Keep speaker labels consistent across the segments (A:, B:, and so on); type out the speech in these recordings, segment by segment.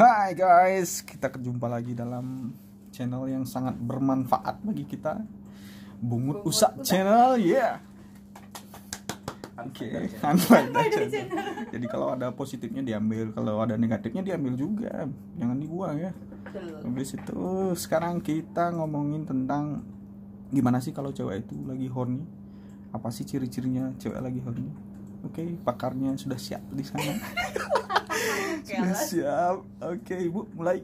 A: Hai guys, kita kejumpa lagi dalam channel yang sangat bermanfaat bagi kita. Bungut
B: Bungut
A: Usak. Channel, yeah. Oke, Unfinder Channel. Jadi kalau ada positifnya diambil, kalau ada negatifnya diambil juga. Jangan dibuang ya. Habis itu sekarang kita ngomongin tentang gimana sih kalau cewek itu lagi horny? Apa sih ciri-cirinya cewek lagi horny? Oke, pakarnya sudah siap di sana.
B: Alas.
A: siap. Oke, Ibu, mulai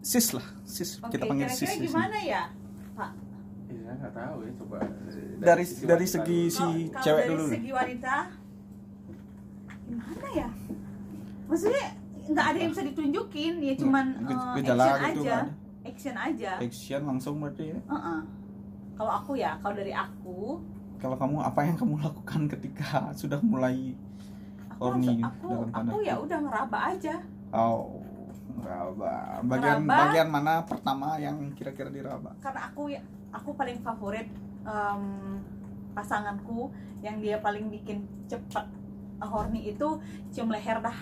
A: sis lah. Sis,
B: Oke,
A: kita panggil sis.
B: kira-kira gimana ya, Pak?
C: Iya nggak tahu ya coba
A: Dari dari segi
C: dulu.
A: si
B: Kalau- kalau
A: cewek
B: dari
A: dulu.
B: segi wanita, gimana ya? Maksudnya nggak ada yang bisa ditunjukin, ya cuman
A: gejala
B: action
A: gitu
B: aja,
A: ada?
B: action aja.
A: Action langsung berarti ya.
B: Heeh. Kalau aku ya, kalau dari aku,
A: Kalau kamu apa yang kamu lakukan ketika sudah mulai Horny
B: langsung- aku
A: dalam tanda
B: aku ya udah ngeraba aja.
A: oh meraba. Bagian
B: Meraba.
A: bagian mana pertama yang kira-kira diraba?
B: Karena aku ya, aku paling favorit em, pasanganku yang dia paling bikin cepet horny itu cium leher dah.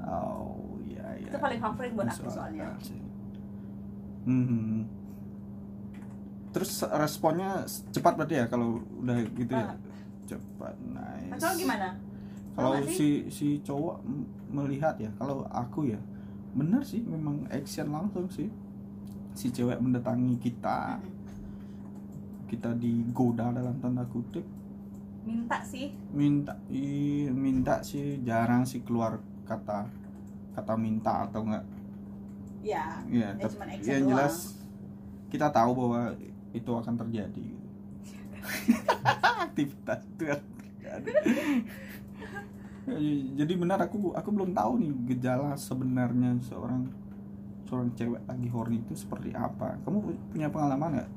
A: Oh iya iya.
B: Itu paling favorit buat
A: Masuk
B: aku soalnya.
A: Hmm. Terus responnya cepat berarti ya kalau udah gitu ya? Cepat, nice.
B: Nah, gimana?
A: Kalau si si cowok melihat ya, kalau aku ya benar sih memang action langsung sih. Si cewek mendatangi kita, kita digoda dalam tanda kutip,
B: Minta sih.
A: minta i, minta sih jarang sih keluar kata kata minta atau enggak
B: Ya.
A: ya,
B: Ya,
A: tapi
B: cuman action
A: yang
B: doang.
A: jelas kita tahu bahwa itu akan terjadi aktivitas itu yang terjadi jadi benar aku aku belum tahu nih gejala sebenarnya seorang seorang cewek lagi horny itu seperti apa kamu pu- punya pengalaman nggak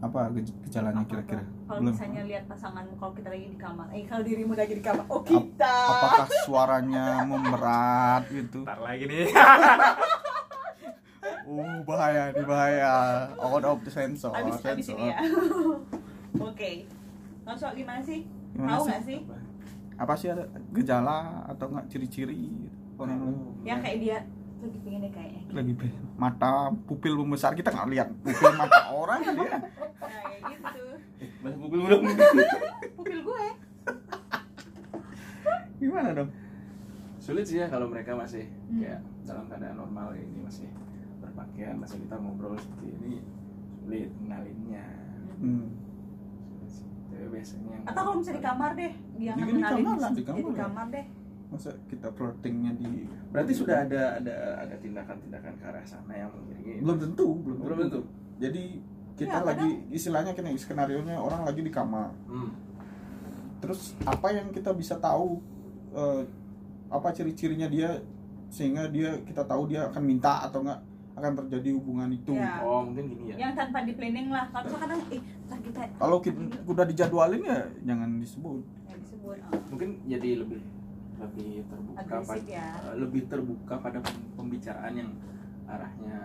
A: apa gej- gejalanya kira-kira?
B: Kalau
A: belum
B: misalnya lihat pasanganmu kalau kita lagi di kamar, eh kalau dirimu lagi di kamar, oh kita.
A: apakah suaranya memberat gitu
C: Ntar lagi nih
A: uh bahaya nih bahaya out of the sensor
B: Abis abis
A: sensor.
B: ini ya. Oke. Langsung gimana sih? Tahu
A: sih?
B: nggak sih?
A: apa sih ada gejala atau enggak ciri-ciri orang
B: Yang kayak dia lagi pengen deh kayaknya.
A: lagi be- mata pupil membesar kita nggak lihat pupil mata orang dia
B: Nah, kayak gitu.
C: Mas mobil belum
B: Pupil gue.
A: gimana dong
C: sulit sih ya kalau mereka masih
B: Hmm.
C: kayak dalam keadaan normal ini masih berpakaian masih kita ngobrol seperti ini sulit kenalinya
A: hmm.
C: Tapi biasanya yang
B: Atau kalau misalnya di kamar deh, dia
A: Di- di kamar lah, di kamar
B: di
A: lah.
B: kamar deh.
A: masa kita flirtingnya di
C: berarti sudah ada ada ada tindakan-tindakan ke arah sana yang mengiringi
A: belum tentu belum,
C: belum tentu
A: jadi kita
B: Ya,
A: lagi istilahnya kini skenario nya orang lagi di kamar
C: hmm.
A: terus apa yang kita bisa tahu eh, apa ciri-cirinya dia sehingga dia kita tahu dia akan minta atau enggak akan terjadi hubungan itu
B: Ya.
C: oh mungkin gini ya
B: Yang tanpa di planning lah. Kalau misalkan kadang eh
A: kalau kita udah dijadwalin ya jangan disebut.
B: Ah,
C: mungkin jadi lebih lebih terbuka
B: agresif
C: pada
B: ya.
C: eh, lebih terbuka pada pem- pembicaraan yang arahnya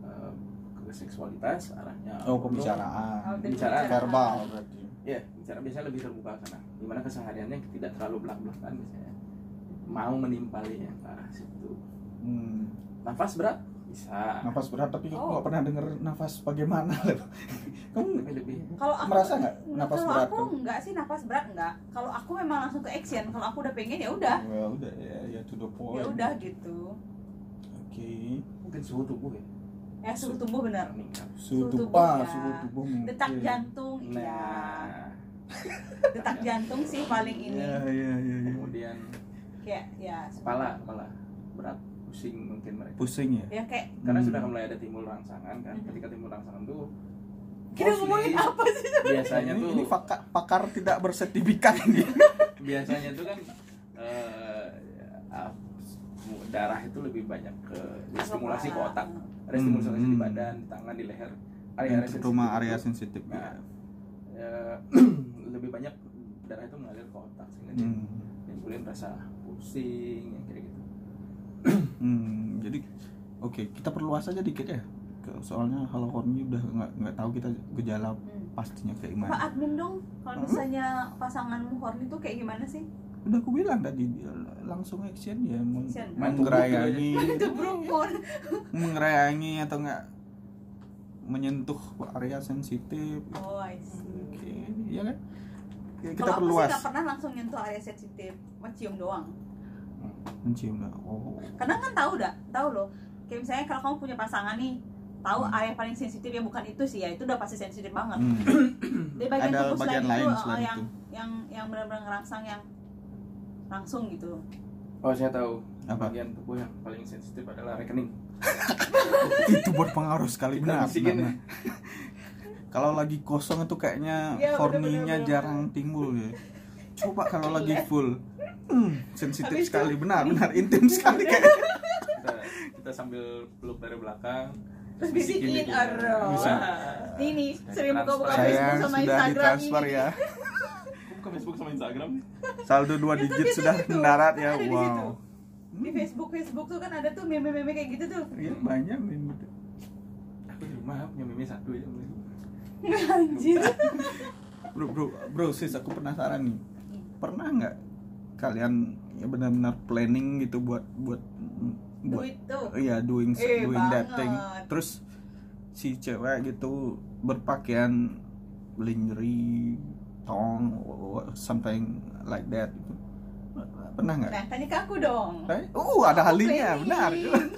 C: eh, ke seksualitas arahnya
A: oh pembicaraan.
B: Oh,
C: Pembicaraan.
A: verbal berarti.
C: Ya bicara biasanya lebih terbuka karena di mana kesehariannya tidak terlalu belak belakan biasanya. Mau menimpali yang ke arah situ.
A: Hmm.
C: nafas berat bisa
A: nafas berat tapi aku
B: Oh.
A: nggak pernah denger nafas bagaimana kamu
C: tapi lebih
B: Kalau aku
A: Merasa nggak nafas
B: kalau
A: berat
B: aku
A: kan?
B: enggak sih nafas berat enggak. Kalau aku memang langsung ke action. Kalau aku udah pengen ya udah.
A: ya udah ya, ya to the point
B: Ya udah gitu.
A: oke
C: mungkin suhu tubuh ya
B: Ya suhu tubuh benar.
C: meningkat
A: suhu
B: Suhu
A: tubuh
B: tubuh ya.
A: suhu tubuh mungkin
B: Detak jantung iya.
C: nah
B: Detak jantung sih paling ini.
A: ya ya ya, ya.
C: kemudian
B: Kayak ya
C: kepala kepala berat pusing mungkin mereka
A: pusing ya
B: Ya kayak
C: karena
A: Hmm.
C: sudah mulai ada timbul rangsangan kan
B: Mhm.
C: ketika timbul rangsangan tuh
B: kita ngomongin apa sih?
C: biasanya
A: ini,
C: tuh
A: ini pakar, pakar tidak bersertifikat ini
C: biasanya tuh kan eh, ah, darah itu lebih banyak ke stimulasi ke otak ada stimulasi di
A: Hmm.
C: badan di tangan di leher area-area sensitif
A: rumah
C: itu.
A: area sensitif
C: Nah,
A: ya.
C: ya, lebih banyak darah itu mengalir ke otak sehingga dia
A: Hmm.
C: nimbulin rasa pusing gitu
A: Hmm, jadi oke kita perluas aja dikit ya. Soalnya kalau horny udah nggak nggak tahu kita gejala
B: Hmm.
A: pastinya kayak
B: Pak
A: gimana
B: admin dong, kalau
A: Hmm?
B: misalnya pasanganmu horny tuh kayak gimana sih?
A: udah aku bilang tadi langsung action ya meng-
B: Action.
A: menggerayangi menggerayangi atau enggak menyentuh area sensitif.
B: Oh I see.
A: Oke ya kan? Ya, kita
B: kalau aku sih
A: perluas
B: nggak pernah langsung nyentuh area sensitif mencium doang
A: mencium lah. oh
B: karena kan tahu dah tahu loh kayak misalnya kalau kamu punya pasangan nih tahu
A: Hmm.
B: area paling sensitif ya bukan itu sih ya itu udah pasti sensitif banget
A: hmm.
B: di bagian
A: Ada
B: tubuh
A: bagian
B: selain
A: lain
B: itu eh,
A: selain
B: yang
A: itu.
B: yang yang benar-benar ngerangsang yang langsung gitu
C: Oh saya tahu.
A: Apa?
C: Bagian tubuh yang paling sensitif adalah rekening.
A: itu berpengaruh sekali benar, benar. kalau lagi kosong itu kayaknya
B: Iya,
A: horninya
B: bener-bener.
A: jarang timbul ya coba kalau lagi full hmm, sensitif
B: Habis itu-
A: sekali benar benar intim sekali kayak
C: Kita kita sambil peluk dari belakang.
B: Terus bisikin, aduh.
A: Bisa.
B: Nih nih
C: Sudah
B: sering buka-buka. Facebook
A: sayang
B: sama
A: sudah
B: Instagram
A: ditransfer
B: ini.
A: ya
C: buka Facebook sama Instagram nih?
A: saldo dua digit sudah
B: gitu.
A: mendarat ya
B: Ada di situ.
A: wow
B: Di Facebook Facebook tuh kan ada tuh meme-meme kayak gitu tuh.
A: Iya banyak meme itu.
C: Aku di rumah punya meme satu ya.
B: Anjir.
A: bro bro bro sis aku penasaran nih pernah nggak kalian ya benar-benar planning gitu buat buat buat iya doing
B: Eh,
A: doing that
B: banget.
A: thing terus si cewek gitu berpakaian lingerie tong something like that gitu. pernah nggak
B: Nah, tanya ke aku dong.
A: Eh, uh ada
B: Aku
A: halinya
B: planning.
A: benar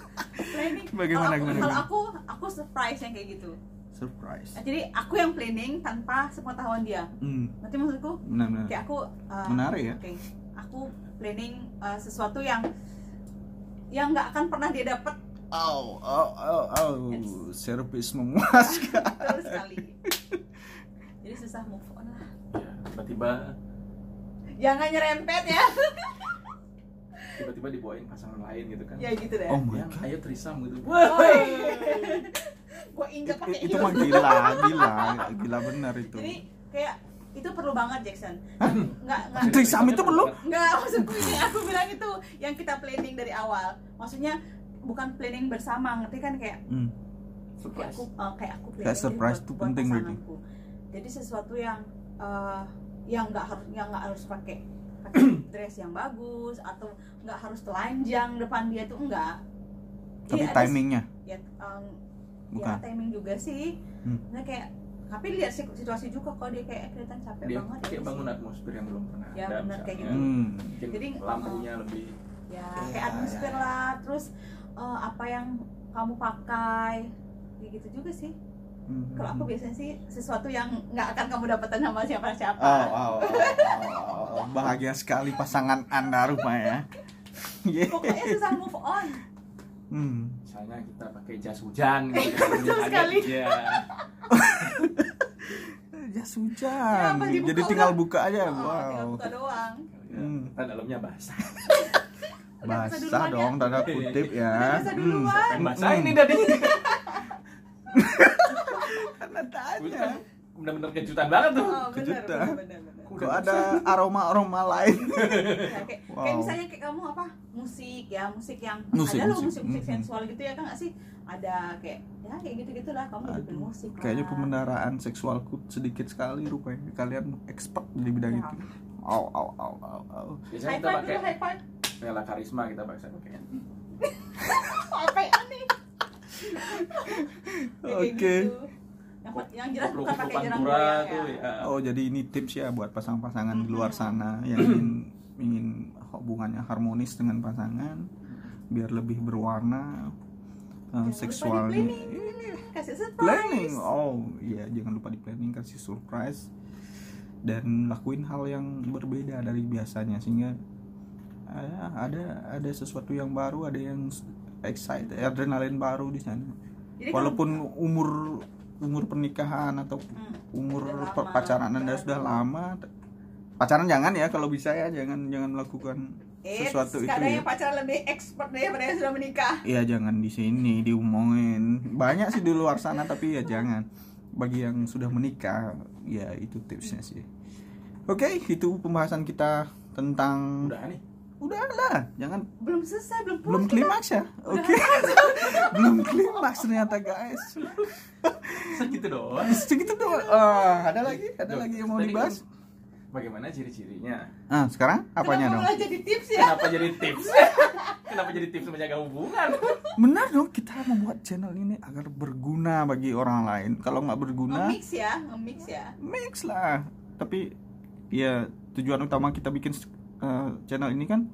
B: planning.
A: Bagaimana,
B: kalau aku,
A: gimana,
B: kalau aku aku surprise yang kayak gitu.
A: surprise
B: Nah, jadi aku yang planning tanpa sepengetahuan dia.
A: hmm,
B: Nanti maksudku
A: benar benar
B: kayak aku uh,
A: Menarik ya?
B: Oke. Aku planning uh, sesuatu yang yang nggak akan pernah dia dapat
A: oh oh oh oh
B: Yes.
A: servis memuaskan
B: terus sekali. Jadi susah move on lah.
C: Ya, tiba-tiba
B: Jangan nyerempet ya.
C: tiba-tiba dibawain pasangan lain gitu kan.
B: ya gitu deh.
A: oh my
C: Yang
A: god
C: ayo trisam gitu.
B: Woi. Gua injak pakai
A: itu mah gila gila gila benar itu
B: Jadi kayak itu perlu banget Jackson. Nggak nggak
A: Trisam itu perlu?
B: nggak maksudku ini aku bilang itu yang kita planning dari awal. Maksudnya bukan planning bersama, ngerti kan kayak
A: hmm.
B: kayak aku eh, kayak aku planning
A: Kayak surprise
B: buat
A: penting berarti.
B: Jadi sesuatu yang eh, yang nggak harus yang nggak harus pakai dress yang bagus atau nggak harus telanjang depan dia tuh enggak.
A: tapi
B: ada-
A: timingnya
B: ya, em,
A: bukan
B: ya timing juga sih.
A: Hmm.
B: Nah kayak tapi lihat situ- situasi juga kalau dia kayak kelihatan capek
C: Dia
B: banget
C: kayak
B: ya
C: bangun
B: sih.
C: atmosfer yang belum pernah
B: Ya,
C: ada
B: benar, kayak gitu.
A: hmm.
C: Mungkin
B: Jadi,
C: lampunya lebih
B: ya
A: Ya,
B: kayak atmosfer
A: ya.
B: lah terus eh, apa yang kamu pakai kayak gitu juga sih
A: Hmm.
B: kalau aku biasanya sih sesuatu yang nggak akan kamu dapatkan sama siapa siapa
A: Oh, oh, oh, oh, oh, bahagia sekali pasangan anda rupanya. Yeah.
B: pokoknya susah move on
A: Hmm.
C: Misalnya kita pakai jas hujan gitu kan.
B: Betul sekali.
C: ya.
A: Jas
B: Ya,
A: hujan.
B: dibuka
A: Jadi
B: udah-
A: tinggal buka aja.
B: Oh, tinggal
A: Wow.
B: buka doang
C: Ya,
A: Hmm.
C: kan dalamnya basah
B: Udah
A: Basah
B: ya.
A: dong tanda kutip ya.
B: Udah.
C: Kan basah
A: Hmm.
C: ini tadi
A: Karena tanya.
C: Benar-benar kejutan banget tuh
B: oh benar
A: Kejutan.
B: benar benar
A: Kok ada aroma-aroma lain?
B: Ya, kayak,
A: Wow.
B: kayak misalnya kayak kamu apa musik ya musik yang
A: Musik,
B: ada loh
A: musik.
B: musik musik
A: Mhm.
B: sensual gitu ya kan nggak sih ada kayak ya kayak gitu gitulah kamu
A: Aduh,
B: musik lah.
A: Kayaknya pembendaraan seksualku sedikit sekali rupanya. Kalian expert di bidang
B: Ya.
A: itu. Au au au au au.
C: biasanya
B: high
C: kita
B: five
C: pakai
B: high five
C: Vela Karisma kita pakai pakai
B: apa ya nih Kayak
A: Oke.
B: Yang, yang jelas bukan pakai jerang
C: tuh
B: ya.
C: ya.
A: Oh jadi ini tips ya buat pasangan-pasangan di luar
B: Mhm.
A: sana yang ingin ingin hubungannya harmonis dengan pasangan biar lebih berwarna
B: lupa
A: seksualnya.
B: planning. kasih surprise
A: Planning, oh iya jangan lupa di planning kasih surprise dan lakuin hal yang berbeda dari biasanya sehingga eh, ada ada sesuatu yang baru, ada yang excited, adrenalin baru di sana.
B: Jadi
A: Walaupun umur umur pernikahan atau
B: Hmm.
A: umur per- pacaran anda
B: udah
A: sudah
B: lama.
A: pacaran jangan ya kalau bisa ya. Jangan jangan melakukan
B: Eits,
A: sesuatu itu ya.
B: yang pacaran lebih expert daripada yang sudah menikah.
A: Ya jangan di sini diomongin. Banyak sih di luar sana tapi ya jangan. Bagi yang sudah menikah ya itu tipsnya sih. Oke itu pembahasan kita tentang
C: udah nih
A: udah lah jangan.
B: Belum selesai belum
A: belum klimaks ya? Oke. belum klimaks ternyata guys.
C: Segitu doang.
A: Segitu doang. Ah, ada lagi? Ada
C: Loh,
A: lagi yang mau
C: tadi
A: dibahas?
C: kan bagaimana ciri-cirinya?
A: Ah, sekarang apanya
B: Kenapa
A: dong?
B: malah jadi tips ya?
C: kenapa jadi tips? Kenapa jadi tips menjaga hubungan?
A: Benar dong, kita membuat channel ini agar berguna bagi orang lain. Kalau nggak berguna,
B: Nge-mix ya, nge-mix ya.
A: mix lah. Tapi ya tujuan utama kita bikin uh, channel ini kan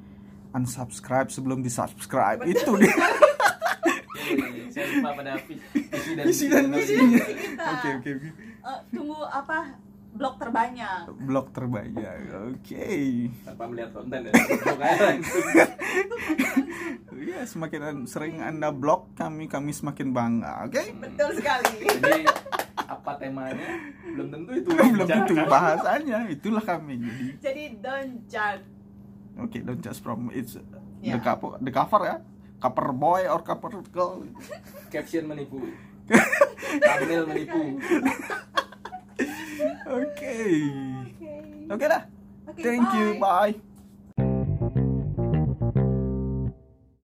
A: unsubscribe sebelum disubscribe. Itu dia.
C: Saya lupa pada visi dan
A: Oke oke oke.
B: eh, tunggu apa? Blog terbanyak.
A: Blog terbanyak. Oke.
C: tanpa melihat konten ya
A: Ya, semakin sering Anda blog kami, kami semakin bangga. Oke?
B: Betul sekali.
C: jadi apa temanya belum tentu itu
A: Belum tentu bahasanya. Itulah kami. Jadi
B: Jadi don't judge.
A: Oke, don't just from it's
B: Ya.
A: the cover, the cover ya, cover boy or cover girl.
C: caption menipu thumbnail menipu
A: Oke,
B: Oke.
A: oke dah.
B: Oke,
A: Thank you, bye.